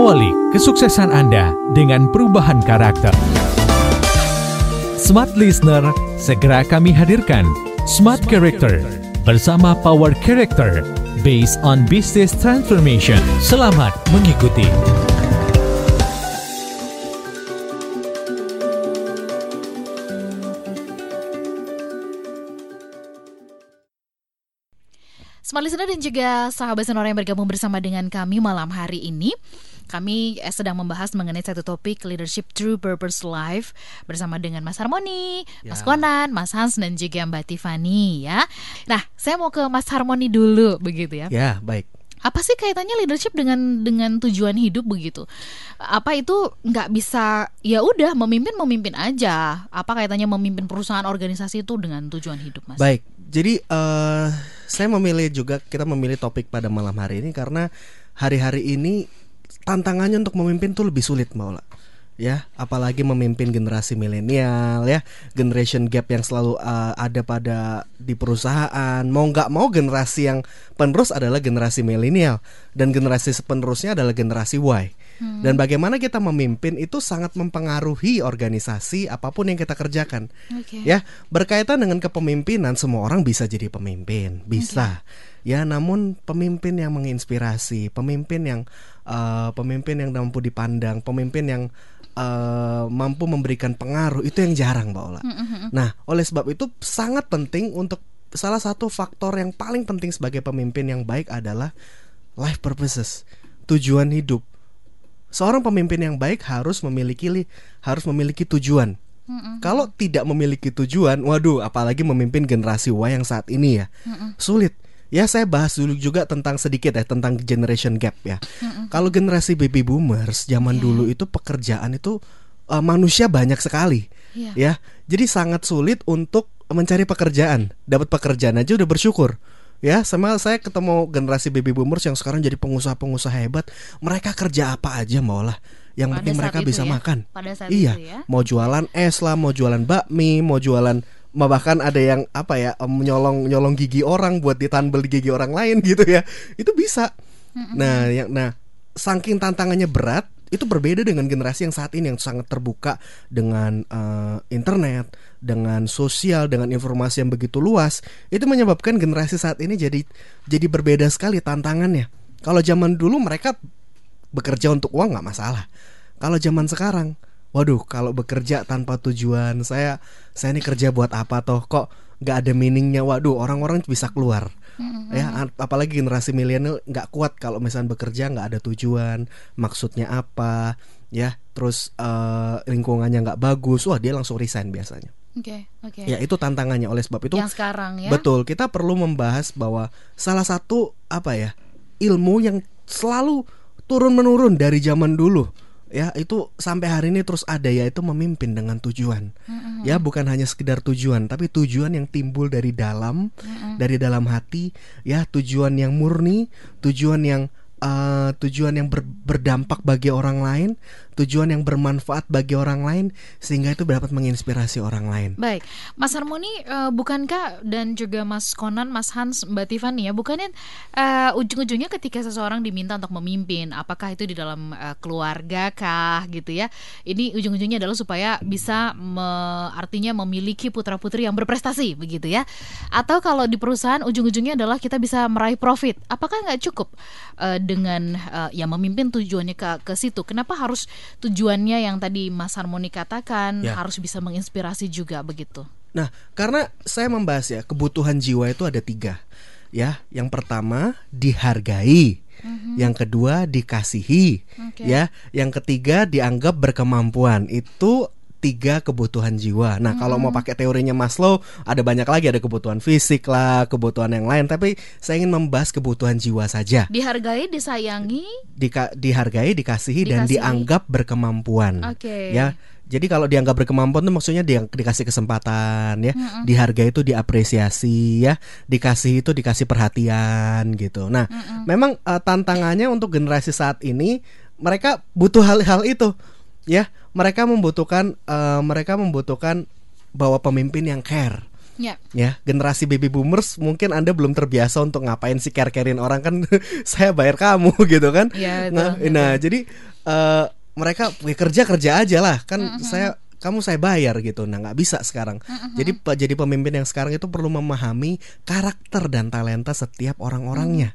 Awali kesuksesan Anda dengan perubahan karakter. Smart Listener, segera kami hadirkan Smart Character bersama Power Character based on business transformation. Selamat mengikuti. Smart Listener dan juga sahabat sonora yang bergabung bersama dengan kami malam hari ini kami eh, sedang membahas mengenai satu topik leadership true purpose life bersama dengan Mas Harmoni, ya. Mas Konan, Mas Hans dan juga Mbak Tiffany ya. Nah, saya mau ke Mas Harmoni dulu begitu ya. Ya, baik apa sih kaitannya leadership dengan dengan tujuan hidup begitu? Apa itu nggak bisa ya udah memimpin memimpin aja? Apa kaitannya memimpin perusahaan organisasi itu dengan tujuan hidup, Mas? Baik, jadi uh, saya memilih juga kita memilih topik pada malam hari ini karena hari-hari ini tantangannya untuk memimpin tuh lebih sulit Maula. Ya apalagi memimpin generasi milenial ya. Generation gap yang selalu uh, ada pada di perusahaan. Mau nggak mau generasi yang penerus adalah generasi milenial. Dan generasi penerusnya adalah generasi Y. Hmm. dan bagaimana kita memimpin itu sangat mempengaruhi organisasi apa pun yang kita kerjakan. Okay. ya berkaitan dengan kepemimpinan semua orang bisa jadi pemimpin. Bisa. Okay. Ya namun pemimpin yang menginspirasi pemimpin yang uh, pemimpin yang mampu dipandang pemimpin yang uh, mampu memberikan pengaruh itu yang jarang Mbak Ola. Nah, oleh sebab itu sangat penting untuk salah satu faktor yang paling penting sebagai pemimpin yang baik adalah life purposes, tujuan hidup. Seorang pemimpin yang baik harus memiliki harus memiliki tujuan. Mm-hmm. Kalau tidak memiliki tujuan, waduh, apalagi memimpin generasi Y yang saat ini ya, mm-hmm. sulit Ya saya bahas dulu juga tentang sedikit ya tentang generation gap ya. Kalau generasi baby boomers zaman yeah. dulu itu pekerjaan itu uh, manusia banyak sekali. Yeah. Ya. Jadi sangat sulit untuk mencari pekerjaan. Dapat pekerjaan aja udah bersyukur. Ya, sama saya ketemu generasi baby boomers yang sekarang jadi pengusaha-pengusaha hebat. Mereka kerja apa aja maulah yang penting mereka bisa ya? makan. Pada saat iya, itu ya? mau jualan es lah, mau jualan bakmi, mau jualan bahkan ada yang apa ya nyolong nyolong gigi orang buat ditambel di gigi orang lain gitu ya. Itu bisa. Nah yang nah saking tantangannya berat itu berbeda dengan generasi yang saat ini yang sangat terbuka dengan uh, internet dengan sosial dengan informasi yang begitu luas. Itu menyebabkan generasi saat ini jadi jadi berbeda sekali tantangannya. Kalau zaman dulu mereka bekerja untuk uang nggak masalah. Kalau zaman sekarang waduh kalau bekerja tanpa tujuan saya saya ini kerja buat apa toh kok nggak ada meaningnya waduh orang-orang bisa keluar mm-hmm. ya apalagi generasi milenial nggak kuat kalau misalnya bekerja nggak ada tujuan maksudnya apa ya terus uh, lingkungannya nggak bagus wah dia langsung resign biasanya Oke, okay, oke. Okay. Ya itu tantangannya oleh sebab itu. Yang sekarang ya. Betul, kita perlu membahas bahwa salah satu apa ya ilmu yang selalu turun menurun dari zaman dulu ya itu sampai hari ini terus ada yaitu memimpin dengan tujuan mm-hmm. ya bukan hanya sekedar tujuan tapi tujuan yang timbul dari dalam mm-hmm. dari dalam hati ya tujuan yang murni tujuan yang uh, tujuan yang ber, berdampak bagi orang lain, tujuan yang bermanfaat bagi orang lain sehingga itu dapat menginspirasi orang lain. Baik, Mas Harmoni, uh, bukankah dan juga Mas Konan, Mas Hans, Mbak Tiffany ya, bukannya uh, ujung-ujungnya ketika seseorang diminta untuk memimpin, apakah itu di dalam uh, keluarga kah gitu ya? Ini ujung-ujungnya adalah supaya bisa me, artinya memiliki putra-putri yang berprestasi begitu ya? Atau kalau di perusahaan ujung-ujungnya adalah kita bisa meraih profit, apakah nggak cukup uh, dengan uh, ya memimpin tujuannya ke ke situ. Kenapa harus tujuannya yang tadi Mas Harmoni katakan ya. harus bisa menginspirasi juga begitu? Nah, karena saya membahas ya kebutuhan jiwa itu ada tiga, ya. Yang pertama dihargai. Mm-hmm. Yang kedua dikasihi, okay. ya. Yang ketiga dianggap berkemampuan. Itu tiga kebutuhan jiwa. Nah, hmm. kalau mau pakai teorinya Maslow, ada banyak lagi ada kebutuhan fisik lah, kebutuhan yang lain. Tapi saya ingin membahas kebutuhan jiwa saja. Dihargai, disayangi, Dika dihargai, dikasihi, dikasihi, dan dianggap berkemampuan. Oke. Okay. Ya. Jadi kalau dianggap berkemampuan itu maksudnya dia dikasih kesempatan ya, mm-hmm. dihargai itu diapresiasi ya, dikasih itu dikasih perhatian gitu. Nah, mm-hmm. memang uh, tantangannya untuk generasi saat ini mereka butuh hal-hal itu ya mereka membutuhkan uh, mereka membutuhkan bahwa pemimpin yang care Ya. Ya, generasi baby boomers mungkin Anda belum terbiasa untuk ngapain sih care-carein orang kan saya bayar kamu gitu kan. Betul, nah, betul. nah, jadi eh, mereka ya, kerja kerja aja lah kan saya kamu saya bayar gitu. Nah, nggak bisa sekarang. Jadi pe- jadi pemimpin yang sekarang itu perlu memahami karakter dan talenta setiap orang-orangnya.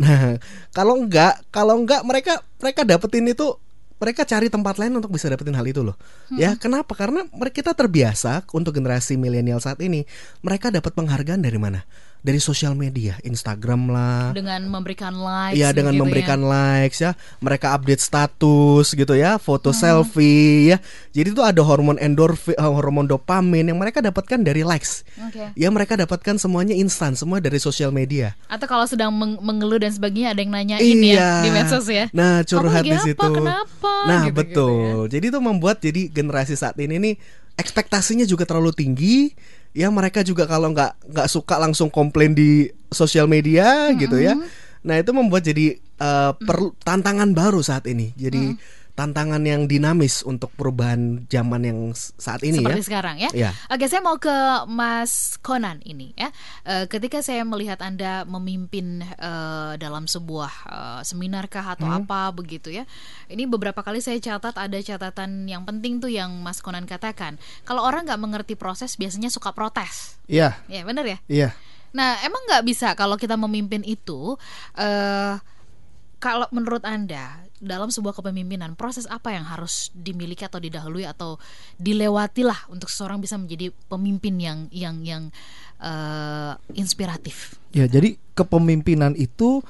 Nah, kalau enggak, kalau enggak mereka mereka dapetin itu mereka cari tempat lain untuk bisa dapetin hal itu loh. Ya, kenapa? Karena mereka kita terbiasa untuk generasi milenial saat ini, mereka dapat penghargaan dari mana? Dari sosial media, Instagram lah. Dengan memberikan likes. Iya dengan begitu memberikan ya. likes ya, mereka update status gitu ya, foto selfie ya. Jadi itu ada hormon endorfin, eh, hormon dopamin yang mereka dapatkan dari likes. Oke. Ya mereka dapatkan semuanya instan, semua dari sosial media. Atau kalau sedang meng- mengeluh dan sebagainya ada yang nanyain ya di medsos ya. Nah, curhat Kamu di situ. apa? Kenapa? Nah, Gitu-gitu betul. Jadi itu membuat jadi generasi saat ini nih ekspektasinya juga terlalu tinggi. Ya mereka juga kalau nggak nggak suka langsung komplain di sosial media gitu ya. Nah, itu membuat jadi eh, perlu tantangan baru saat ini. Jadi tantangan yang dinamis untuk perubahan zaman yang saat ini Seperti ya. sekarang ya. Iya. Oke, saya mau ke Mas Conan ini ya. Eh, ketika saya melihat Anda memimpin eh, dalam sebuah eh, seminar kah atau Hmm. apa begitu ya. Ini beberapa kali saya catat ada catatan yang penting tuh yang Mas Conan katakan. Kalau orang nggak mengerti proses biasanya suka protes. Iya, Ya, benar ya? iya. Nah, emang nggak bisa kalau kita memimpin itu, eh kalau menurut anda dalam sebuah kepemimpinan proses apa yang harus dimiliki atau didahului atau dilewati lah untuk seseorang bisa menjadi pemimpin yang yang yang eh, inspiratif. Ya, jadi kepemimpinan itu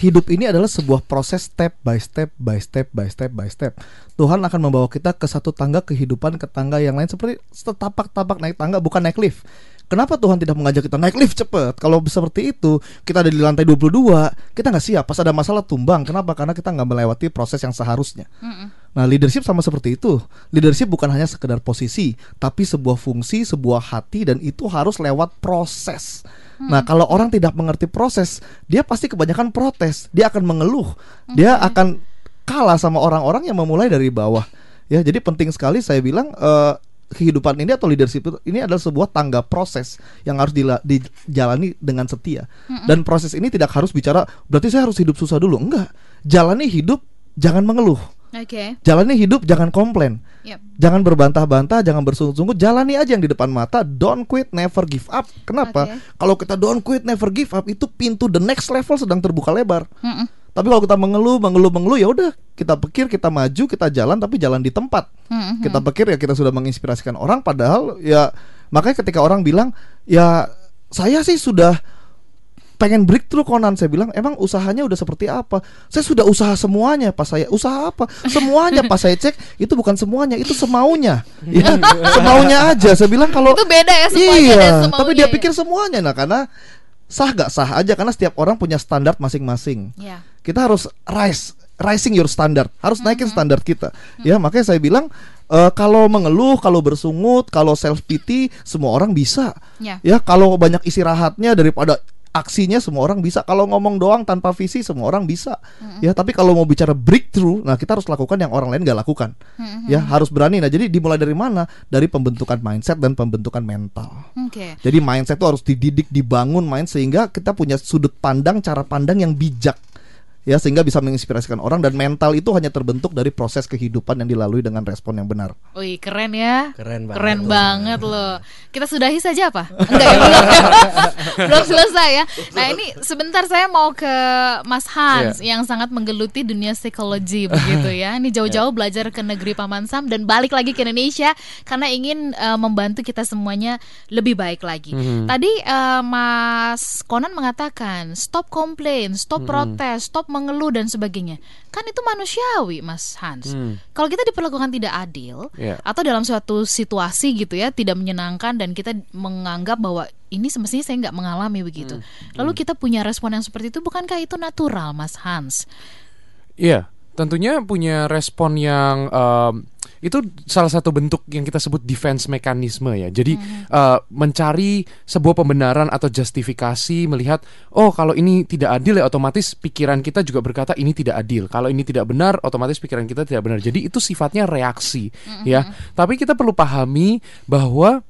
hidup ini adalah sebuah proses step by step by step by step by step. Tuhan akan membawa kita ke satu tangga kehidupan ke tangga yang lain seperti setapak-tapak naik tangga bukan naik lift. Kenapa Tuhan tidak mengajak kita naik lift cepet? Kalau seperti itu, kita ada di lantai 22, kita nggak siap. Pas ada masalah tumbang. Kenapa? Karena kita nggak melewati proses yang seharusnya. Nah, leadership sama seperti itu. Leadership bukan hanya sekedar posisi, tapi sebuah fungsi, sebuah hati dan itu harus lewat proses. Nah, kalau orang tidak mengerti proses, dia pasti kebanyakan protes. Dia akan mengeluh. Dia akan kalah sama orang-orang yang memulai dari bawah. Ya, jadi penting sekali saya bilang eh, kehidupan ini atau leadership itu ini adalah sebuah tangga proses yang harus dila- dijalani dengan setia. Dan proses ini tidak harus bicara berarti saya harus hidup susah dulu. Enggak. Jalani hidup jangan mengeluh. Oke. Jalani hidup jangan komplain. Yep. Jangan berbantah-bantah, jangan bersungut-sungut, jalani aja yang di depan mata. Don't quit, never give up. Kenapa? Oke. Kalau kita don't quit, never give up, itu pintu the next level sedang terbuka lebar. Mm-mm. Tapi kalau kita mengeluh, mengeluh, mengeluh, ya udah kita pikir, kita maju, kita jalan, tapi jalan di tempat. Mm-mm. Kita pikir ya kita sudah menginspirasikan orang, padahal ya makanya ketika orang bilang ya saya sih sudah pengen breakthrough Conan. Saya bilang emang usahanya udah seperti apa? Saya sudah usaha semuanya pas saya usaha apa? Semuanya pas saya cek itu bukan semuanya itu semaunya. Ya, semaunya aja. Saya bilang kalau Itu beda ya semuanya iya dan semaunya tapi dia ya. pikir semuanya. Nah karena sah gak sah aja karena setiap orang punya standar masing-masing. Ya. Kita harus rise rising your standard. Harus naikin Mm-hmm. standar kita. Ya makanya saya bilang eh, kalau mengeluh kalau bersungut kalau self pity semua orang bisa. Ya. ya kalau banyak istirahatnya daripada aksinya semua orang bisa. Kalau ngomong doang tanpa visi semua orang bisa. Ya tapi kalau mau bicara breakthrough nah kita harus lakukan yang orang lain gak lakukan. Ya harus berani. Nah jadi dimulai dari mana? Dari pembentukan mindset dan pembentukan mental. Oke. jadi mindset itu harus dididik, dibangun main sehingga kita punya sudut pandang, cara pandang yang bijak. Ya, sehingga bisa menginspirasikan orang dan mental itu hanya terbentuk dari proses kehidupan yang dilalui dengan respon yang benar. Wih keren ya. Keren banget. Keren banget loh. Kita sudahi saja apa? Enggak ya belum, belum selesai ya. Nah ini sebentar saya mau ke Mas Hans Yang sangat menggeluti dunia psikologi begitu ya. Ini jauh-jauh belajar ke negeri Paman Sam Dan balik lagi ke Indonesia Karena ingin eh, membantu kita semuanya lebih baik lagi. Tadi eh, Mas Conan mengatakan Stop komplain, stop protes, stop mengeluh dan sebagainya Kan itu manusiawi Mas Hans Kalau kita diperlakukan tidak adil Iya. atau dalam suatu situasi gitu ya tidak menyenangkan dan kita menganggap bahwa ini semestinya saya nggak mengalami begitu. Lalu kita punya respon yang seperti itu bukankah itu natural, Mas Hans? Iya, tentunya punya respon yang em, itu salah satu bentuk yang kita sebut defense mekanisme ya. Jadi eh, mencari sebuah pembenaran atau justifikasi melihat oh kalau ini tidak adil ya otomatis pikiran kita juga berkata ini tidak adil. Kalau ini tidak benar otomatis pikiran kita tidak benar. Jadi itu sifatnya reaksi ya. Tapi kita perlu pahami bahwa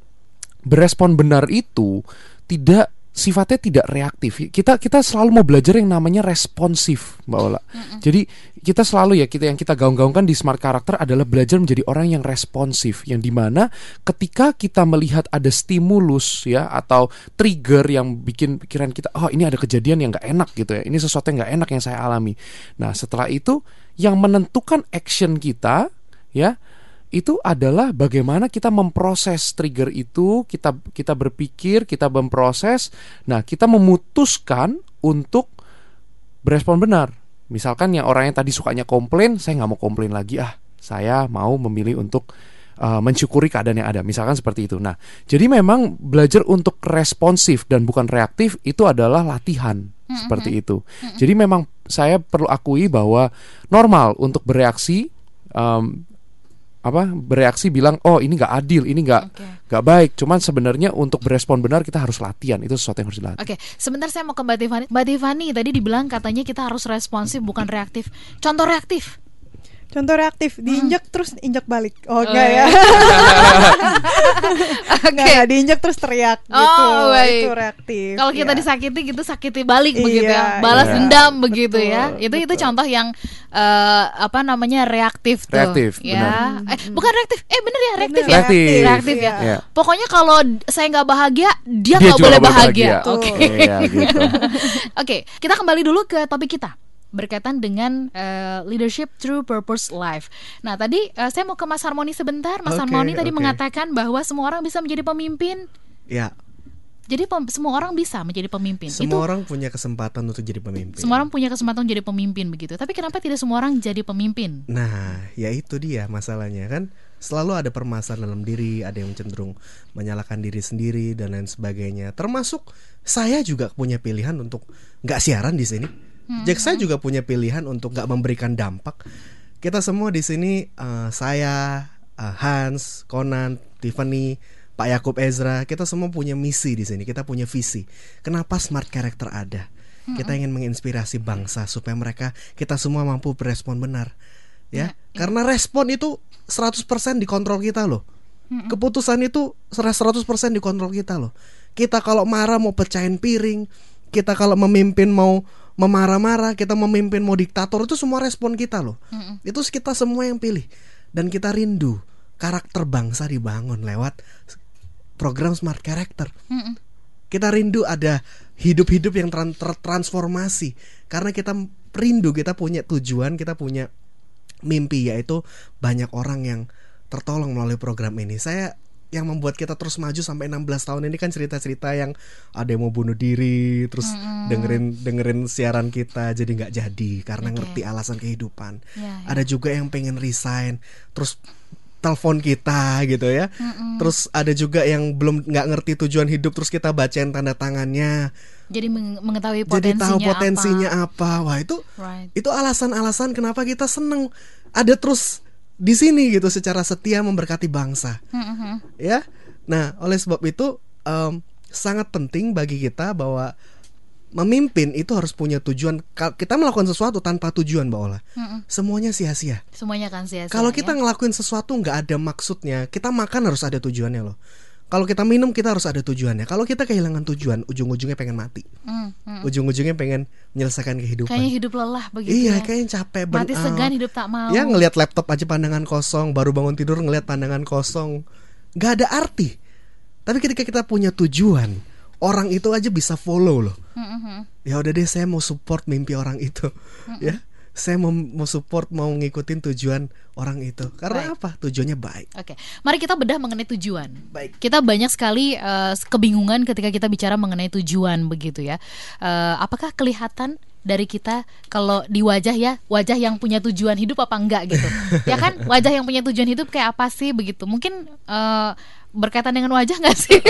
berespon benar itu tidak sifatnya tidak reaktif. Kita kita selalu mau belajar yang namanya responsif, Mbak Ola. Jadi kita selalu ya kita yang kita gaung-gaungkan di smart karakter adalah belajar menjadi orang yang responsif, yang di mana ketika kita melihat ada stimulus ya atau trigger yang bikin pikiran kita, oh ini ada kejadian yang nggak enak gitu ya, ini sesuatu yang nggak enak yang saya alami. Nah setelah itu yang menentukan action kita ya itu adalah bagaimana kita memproses trigger itu, kita kita berpikir, kita memproses. Nah, kita memutuskan untuk berespon benar. Misalkan yang orang yang tadi sukanya komplain, saya nggak mau komplain lagi ah, saya mau memilih untuk uh, mensyukuri keadaan yang ada. Misalkan seperti itu. Nah, jadi memang belajar untuk responsif dan bukan reaktif itu adalah latihan seperti itu. Jadi memang saya perlu akui bahwa normal untuk bereaksi um, apa bereaksi bilang oh ini nggak adil ini nggak nggak baik cuman sebenarnya untuk berespon benar kita harus latihan itu sesuatu yang harus dilatih Oke, sebentar saya mau ke Mbak Tiffany. Mbak Tiffany tadi dibilang katanya kita harus responsif bukan reaktif. Contoh reaktif. Contoh reaktif, diinjak terus injak balik. Oh, Oh, enggak iya. ya. Enggak, enggak, diinjak terus teriak gitu. Oh, baik. Itu reaktif. Kalau kita ya. disakiti gitu sakiti balik Iya, begitu ya. Balas iya. dendam begitu ya. Betul, Itu itu betul. contoh yang eh, apa namanya reaktif tuh. Reaktif, ya. Eh bukan reaktif. Eh bener ya reaktif Bener, ya. Reaktif. Reaktif ya. Iya. Pokoknya kalau saya nggak bahagia, dia nggak boleh bahagia. bahagia. Oke. Iya, gitu. Oke, kita kembali dulu ke topik kita berkaitan dengan eh, leadership through purpose life. Nah, tadi eh, saya mau ke Mas Harmoni sebentar. Mas Oke, Harmoni tadi oke. mengatakan bahwa semua orang bisa menjadi pemimpin. Ya, Jadi pem- semua orang bisa menjadi pemimpin. semua Itu orang punya kesempatan untuk jadi pemimpin. semua orang punya kesempatan jadi pemimpin begitu. Tapi kenapa tidak semua orang jadi pemimpin? Nah, ya itu dia masalahnya kan. Selalu ada permasalahan dalam diri, ada yang cenderung menyalahkan diri sendiri dan lain sebagainya. Termasuk saya juga punya pilihan untuk nggak siaran di sini. Jack saya juga punya pilihan untuk nggak memberikan dampak. Kita semua di sini, eh, saya, eh, Hans, Conan, Tiffany, Pak Yakub Ezra, kita semua punya misi di sini. Kita punya visi. Kenapa smart character ada? Kita ingin menginspirasi bangsa supaya mereka kita semua mampu berespon benar. Ya, karena respon itu 100% dikontrol kita loh. Keputusan itu 100% dikontrol kita loh. Kita kalau marah mau pecahin piring, kita kalau memimpin mau memarah-marah, kita memimpin mau diktator itu semua respon kita loh. Itu kita semua yang pilih dan kita rindu karakter bangsa dibangun lewat program Smart Character. Kita rindu ada hidup-hidup yang tran- tertransformasi karena kita rindu kita punya tujuan, kita punya mimpi yaitu banyak orang yang tertolong melalui program ini. Saya yang membuat kita terus maju sampai 16 tahun ini kan cerita-cerita yang ada yang mau bunuh diri, terus dengerin dengerin siaran kita jadi nggak jadi karena Oke. ngerti alasan kehidupan. Ya, ya. Ada juga yang pengen resign, terus telepon kita gitu ya. Terus ada juga yang belum nggak ngerti tujuan hidup, terus kita bacain tanda tangannya, Jadi meng- mengetahui jadi potensinya tahu potensinya apa. apa. Wah itu Right. itu alasan-alasan kenapa kita seneng ada terus di sini gitu secara setia memberkati bangsa Mm-mm. ya nah oleh sebab itu em, sangat penting bagi kita bahwa memimpin itu harus punya tujuan kita melakukan sesuatu tanpa tujuan mbak Ola Mm-mm. semuanya sia-sia Semuanya kan sia-sia. kalau kita ya. ngelakuin sesuatu nggak ada maksudnya kita makan harus ada tujuannya loh kalau kita minum kita harus ada tujuannya kalau kita kehilangan tujuan ujung-ujungnya pengen mati Mm, mm. ujung-ujungnya pengen menyelesaikan kehidupan Kayaknya hidup lelah begitu Iya, ya. kayaknya capek Mati burn segan hidup tak mau. Ya ngelihat laptop aja pandangan kosong, baru bangun tidur ngelihat pandangan kosong, nggak ada arti. Tapi ketika kita punya tujuan, orang itu aja bisa follow loh. Mm-mm. Ya udah deh, saya mau support mimpi orang itu, ya. Saya mau, mau support, mau ngikutin tujuan orang itu. Karena Baik. apa? Tujuannya baik. Oke, mari kita bedah mengenai tujuan. Baik. Kita banyak sekali eh, kebingungan ketika kita bicara mengenai tujuan begitu ya. Eh, apakah kelihatan dari kita kalau di wajah ya, wajah yang punya tujuan hidup apa enggak gitu? ya kan, wajah yang punya tujuan hidup kayak apa sih begitu? Mungkin eh, berkaitan dengan wajah nggak sih?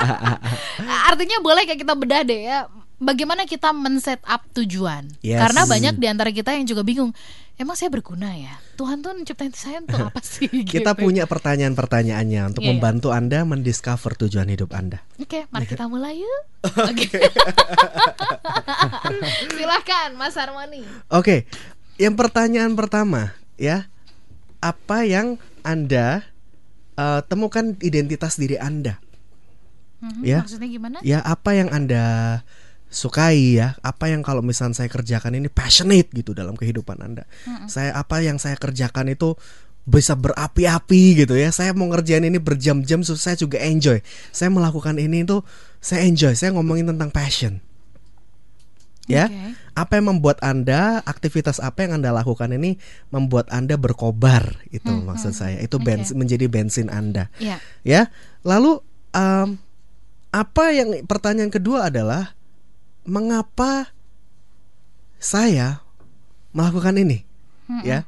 Artinya boleh kayak kita bedah deh ya. Bagaimana kita men-set up tujuan? Yes. Karena banyak di antara kita yang juga bingung. Emang saya berguna ya? Tuhan tuh menciptain saya untuk apa sih? Kita gitu. punya pertanyaan-pertanyaannya untuk Iya, iya. membantu Anda mendiscover tujuan hidup Anda. Oke, mari kita mulai yuk. Oke. Silahkan, Mas Harmoni. Oke, yang pertanyaan pertama ya, apa yang anda eh, temukan identitas diri Anda. Mhm, Ya. Maksudnya gimana? Ya, apa yang Anda sukai ya, apa yang kalau misalnya saya kerjakan ini passionate gitu dalam kehidupan Anda. Saya apa yang saya kerjakan itu bisa berapi-api gitu ya. Saya mau ngerjain ini berjam-jam, so saya juga enjoy. Saya melakukan ini itu saya enjoy. Saya ngomongin tentang passion. Ya, apa yang membuat Anda aktivitas apa yang Anda lakukan ini membuat Anda berkobar itu Hmm, maksud hmm. saya. Itu bensin menjadi bensin Anda Iya. ya. Lalu em, apa yang pertanyaan kedua adalah mengapa saya melakukan ini? Mm-mm. Ya.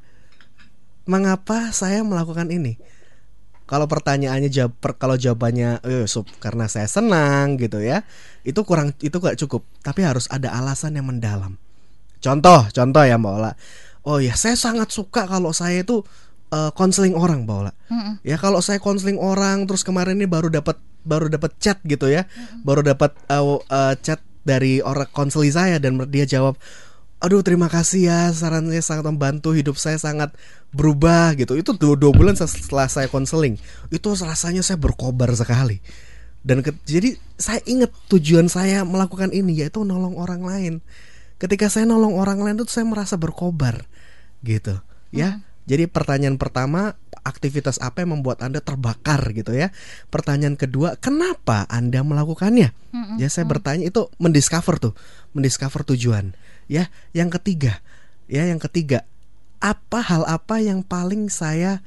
Mengapa saya melakukan ini? Kalau pertanyaannya jawab per- kalau jawabannya "Eh, Sup, karena saya senang gitu ya. Itu kurang itu gak cukup, tapi harus ada alasan yang mendalam. Contoh, contoh ya Mbak Ola. Oh ya, saya sangat suka kalau saya itu eh, konseling orang Mbak Ola. Mm-mm. Ya kalau saya konseling orang terus kemarin ini baru dapat baru dapat chat gitu ya. Baru dapat uh, uh, chat dari orang konseli saya dan dia jawab, "Aduh, terima kasih ya, sarannya sangat membantu hidup saya sangat berubah gitu." Itu dua, dua bulan setelah saya konseling. Itu rasanya saya berkobar sekali. Dan ke- jadi saya ingat tujuan saya melakukan ini yaitu nolong orang lain. Ketika saya nolong orang lain itu saya merasa berkobar gitu ya. Jadi pertanyaan pertama aktivitas apa yang membuat Anda terbakar gitu ya. Pertanyaan kedua, kenapa Anda melakukannya? Mm-mm. Ya saya bertanya itu mendiscover tuh, mendiscover tujuan. Ya, yang ketiga, ya yang ketiga, apa hal apa yang paling saya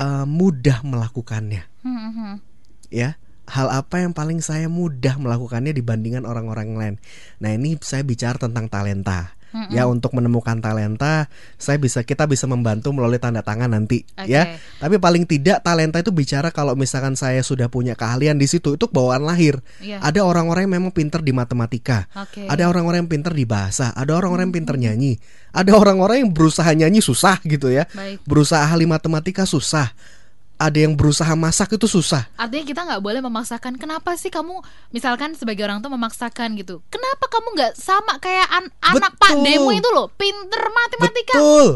eh, mudah melakukannya? Mhm. ya hal apa yang paling saya mudah melakukannya dibandingkan orang-orang lain. Nah ini saya bicara tentang talenta. Ya untuk menemukan talenta, saya bisa kita bisa membantu melalui tanda tangan nanti, Oke. ya. Tapi paling tidak talenta itu bicara kalau misalkan saya sudah punya keahlian di situ itu bawaan lahir. Iya. Ada orang-orang yang memang pinter di matematika, Oke. ada orang-orang yang pinter di bahasa, ada orang-orang yang pinter nyanyi, ada orang-orang yang berusaha nyanyi susah gitu ya, Baik. berusaha ahli matematika susah, ada yang berusaha masak itu susah. Artinya kita nggak boleh memaksakan. Kenapa sih kamu, misalkan sebagai orang tua memaksakan gitu? Kenapa kamu nggak sama kayak an- anak Pak Betul. Demo itu loh, pinter matematika? Betul.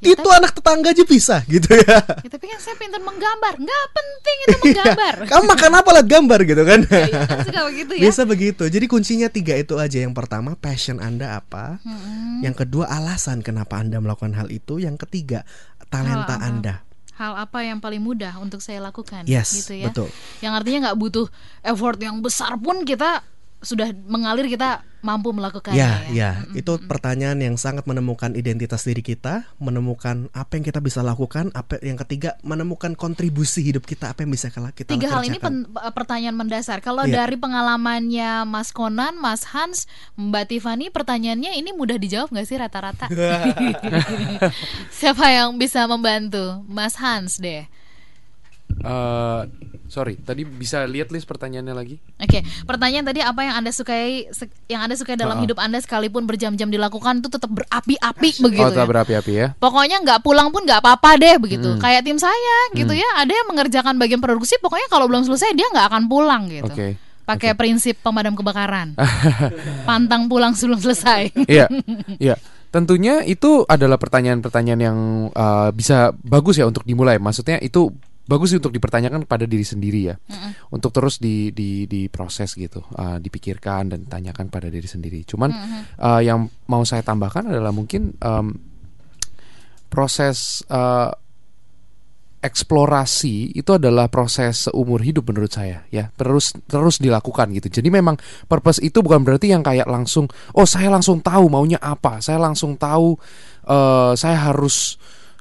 Ya, itu anak tetangga aja bisa gitu ya. Ya, tapi kan saya pinter menggambar. Nggak penting itu menggambar. Kamu makan apa lah gambar gitu kan? Iya, kan suka begitu ya. Bisa begitu. Jadi kuncinya tiga itu aja. Yang pertama passion Anda apa? Mm-mm. Yang kedua alasan kenapa Anda melakukan hal itu. Yang ketiga talenta apa? Anda. Hal apa yang paling mudah untuk saya lakukan? Yes, gitu ya. betul. Yang artinya nggak butuh effort yang besar pun kita sudah mengalir kita mampu melakukannya. Ya, ya. ya, itu pertanyaan yang sangat menemukan identitas diri kita, menemukan apa yang kita bisa lakukan, apa yang ketiga menemukan kontribusi hidup kita, apa yang bisa kita kita Tiga hal ini pen- pertanyaan mendasar. Kalau Iya. dari pengalamannya Mas Konan, Mas Hans, Mbak Tiffany, pertanyaannya ini mudah dijawab nggak sih rata-rata? Siapa yang bisa membantu? Mas Hans deh. Eh, sorry, tadi bisa lihat list pertanyaannya lagi? Oke, pertanyaan tadi apa yang anda sukai, yang anda sukai dalam Ah. hidup anda sekalipun berjam-jam dilakukan itu tetap berapi-api begitu oh, ya? berapi-api ya. Pokoknya nggak pulang pun nggak apa-apa deh begitu. Mm. Kayak tim saya gitu ya, ada yang mengerjakan bagian produksi, pokoknya kalau belum selesai dia nggak akan pulang gitu. Oke. Pakai prinsip pemadam kebakaran, pantang pulang sebelum selesai. Iya, iya. Tentunya itu adalah pertanyaan-pertanyaan yang uh, bisa bagus ya untuk dimulai. Maksudnya itu bagus sih untuk dipertanyakan pada diri sendiri ya, untuk terus di di diproses gitu, uh, dipikirkan dan tanyakan pada diri sendiri. Cuman uh, yang mau saya tambahkan adalah mungkin um, proses uh, eksplorasi itu adalah proses seumur hidup menurut saya ya. Terus terus dilakukan gitu. Jadi memang purpose itu bukan berarti yang kayak langsung oh saya langsung tahu maunya apa. Saya langsung tahu eh, saya harus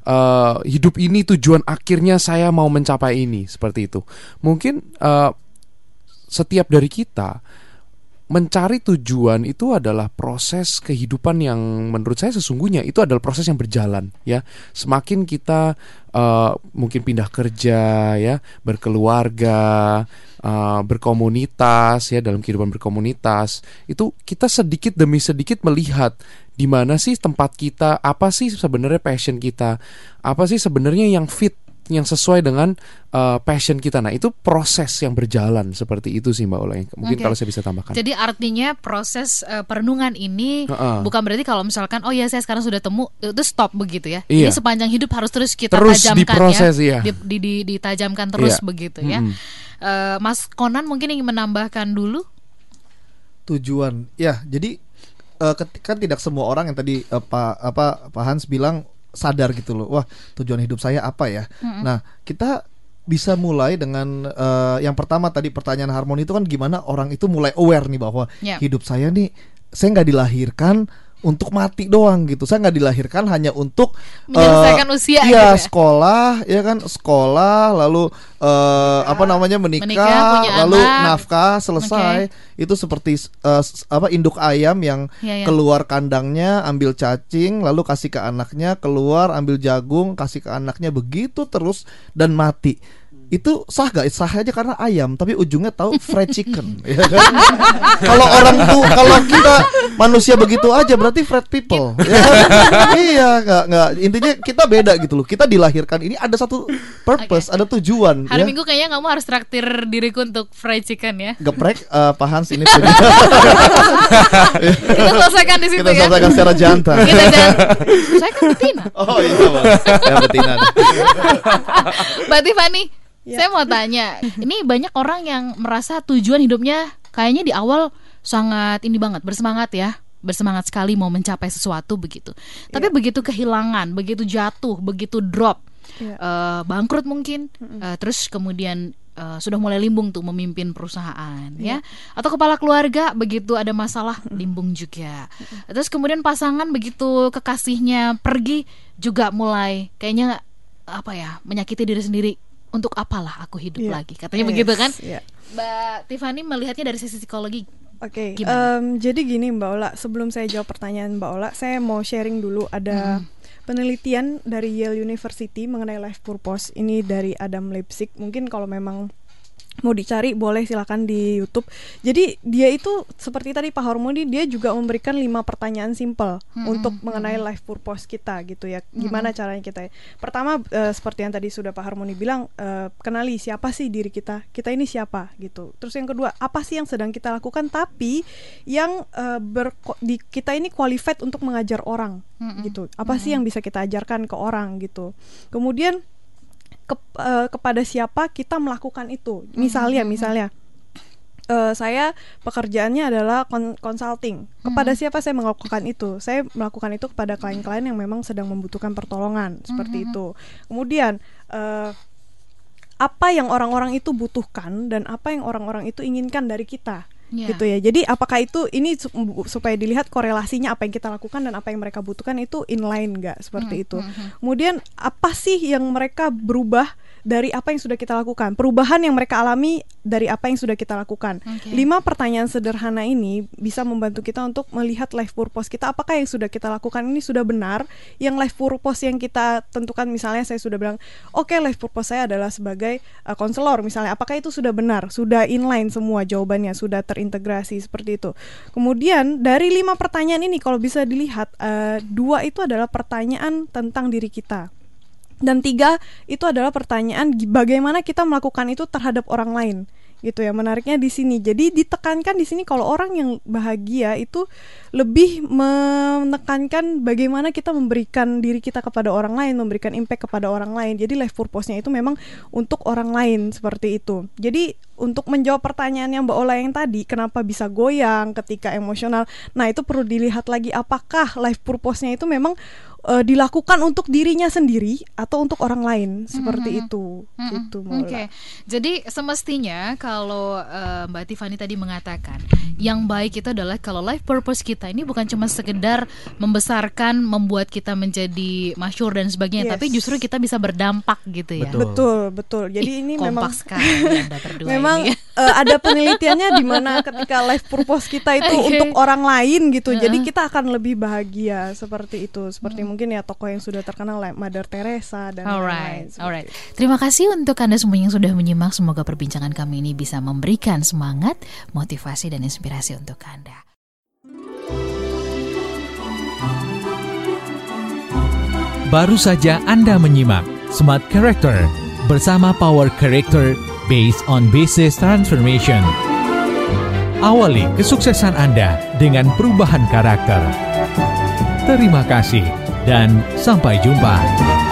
eh, hidup ini tujuan akhirnya saya mau mencapai ini seperti itu. Mungkin eh, setiap dari kita mencari tujuan itu adalah proses kehidupan yang menurut saya sesungguhnya itu adalah proses yang berjalan ya. Semakin kita eh, mungkin pindah kerja ya berkeluarga eh, berkomunitas ya dalam kehidupan berkomunitas itu kita sedikit demi sedikit melihat di mana sih tempat kita apa sih sebenarnya passion kita apa sih sebenarnya yang fit yang sesuai dengan uh, passion kita. Nah, itu proses yang berjalan seperti itu sih Mbak Ola. Mungkin Oke. kalau saya bisa tambahkan. Jadi artinya proses eh, perenungan ini Heeh. bukan berarti kalau misalkan oh ya saya sekarang sudah temu itu stop begitu ya. Iya. Jadi sepanjang hidup harus terus kita Terus tajamkan diproses, ya. iya. Di, di- di- ditajamkan terus Iya. begitu ya. Mm-mm. Eh, Mas Konan mungkin ingin menambahkan dulu. tujuan ya jadi ket- kan tidak semua orang yang tadi eh, pak apa Pak Hans bilang sadar gitu loh wah tujuan hidup saya apa ya nah kita bisa mulai dengan eh, yang pertama tadi pertanyaan harmoni itu kan gimana orang itu mulai aware nih bahwa Ya. hidup saya nih saya nggak dilahirkan untuk mati doang gitu saya nggak dilahirkan hanya untuk Menyelesaikan eh, usia iya, gitu ya. sekolah ya kan sekolah lalu eh, apa namanya menikah, Menikah, lalu anak. nafkah selesai itu seperti eh, s- apa induk ayam yang Ya, ya. keluar kandangnya ambil cacing lalu kasih ke anaknya keluar ambil jagung kasih ke anaknya begitu terus dan mati itu sah gak? Sah aja karena ayam, tapi ujungnya tahu fried chicken. ya kan? kalau orang tuh, kalau kita manusia begitu aja berarti fried people. ya kan? iya, nggak nggak. Intinya kita beda gitu loh. Kita dilahirkan ini ada satu purpose, ada tujuan. Hari ya. Minggu kayaknya kamu harus traktir diriku untuk fried chicken ya. Geprek, eh, Pak Hans ini. Kita selesaikan di situ kita ya. selesaikan secara jantan. Kita jangan. Saya kan betina. Oh iya, Bang. ya betina. Mbak Tiffany, Ya. saya mau tanya, ini banyak orang yang merasa tujuan hidupnya kayaknya di awal sangat ini banget, bersemangat ya, bersemangat sekali mau mencapai sesuatu begitu. Tapi begitu kehilangan, begitu jatuh, begitu drop, Iya. eh, bangkrut mungkin, eh, terus kemudian eh, sudah mulai limbung tuh memimpin perusahaan ya, atau kepala keluarga begitu ada masalah limbung juga. Terus kemudian pasangan begitu kekasihnya pergi juga mulai kayaknya apa ya menyakiti diri sendiri untuk apalah aku hidup Iya. lagi katanya Yes, begitu kan iya. Mbak Tiffany melihatnya dari sisi psikologi Oke, Gimana? em, jadi gini Mbak Ola, sebelum saya jawab pertanyaan Mbak Ola, saya mau sharing dulu ada penelitian dari Yale University mengenai life purpose. Ini dari Adam Leipzig. Mungkin kalau memang mau dicari boleh silakan di YouTube. Jadi dia itu seperti tadi Pak Harmoni dia juga memberikan lima pertanyaan simple untuk mengenai life purpose kita gitu ya. Gimana caranya kita? Pertama eh, seperti yang tadi sudah Pak Harmoni bilang eh, kenali siapa sih diri kita. Kita ini siapa gitu. Terus yang kedua apa sih yang sedang kita lakukan tapi yang eh, berko- di kita ini qualified untuk mengajar orang gitu. Apa sih yang bisa kita ajarkan ke orang gitu. Kemudian ke- eh, kepada siapa kita melakukan itu. Misalnya, misalnya eh, saya pekerjaannya adalah kon- consulting. Kepada siapa saya melakukan itu? Saya melakukan itu kepada klien-klien yang memang sedang membutuhkan pertolongan seperti itu. Kemudian eh, apa yang orang-orang itu butuhkan dan apa yang orang-orang itu inginkan dari kita Iya. gitu ya. Jadi apakah itu ini su- supaya dilihat korelasinya apa yang kita lakukan dan apa yang mereka butuhkan itu inline nggak seperti itu. kemudian apa sih yang mereka berubah dari apa yang sudah kita lakukan. Perubahan yang mereka alami dari apa yang sudah kita lakukan. Oke. lima pertanyaan sederhana ini bisa membantu kita untuk melihat life purpose kita. Apakah yang sudah kita lakukan ini sudah benar? Yang life purpose yang kita tentukan misalnya saya sudah bilang oke life purpose saya adalah sebagai uh, konselor misalnya. Apakah itu sudah benar? Sudah inline semua jawabannya sudah terintegrasi seperti itu. Kemudian dari lima pertanyaan ini kalau bisa dilihat uh, dua itu adalah pertanyaan tentang diri kita dan tiga itu adalah pertanyaan bagaimana kita melakukan itu terhadap orang lain gitu ya. Menariknya di sini. Jadi ditekankan di sini kalau orang yang bahagia itu lebih menekankan bagaimana kita memberikan diri kita kepada orang lain memberikan impact kepada orang lain. Jadi life purpose-nya itu memang untuk orang lain seperti itu. Jadi untuk menjawab pertanyaan yang Mbak Ola yang tadi kenapa bisa goyang ketika emosional nah itu perlu dilihat lagi apakah life purpose-nya itu memang eh, dilakukan untuk dirinya sendiri atau untuk orang lain seperti itu Mm-mm. gitu Mbak Hmm, Oke, Ola. jadi semestinya kalau eh, Mbak Tiffany tadi mengatakan yang baik itu adalah kalau life purpose kita ini bukan cuma sekedar membesarkan, membuat kita menjadi masyur dan sebagainya, Yes. tapi justru kita bisa berdampak gitu ya. Betul. betul betul jadi Ih, ini kompak memang sekali Anda berdua memang ini. eh, ada penelitiannya di mana ketika life purpose kita itu Oke. untuk orang lain gitu. Jadi Heeh. kita akan lebih bahagia seperti itu. Seperti mungkin ya tokoh yang sudah terkenal like Mother Teresa dan Alright, lain-lain. alright. itu. Terima kasih untuk Anda semua yang sudah menyimak. Semoga perbincangan kami ini bisa memberikan semangat, motivasi, dan inspirasi untuk Anda. Baru saja Anda menyimak Smart Character bersama Power Character based on Business Transformation. Awali kesuksesan Anda dengan perubahan karakter. Terima kasih dan sampai jumpa.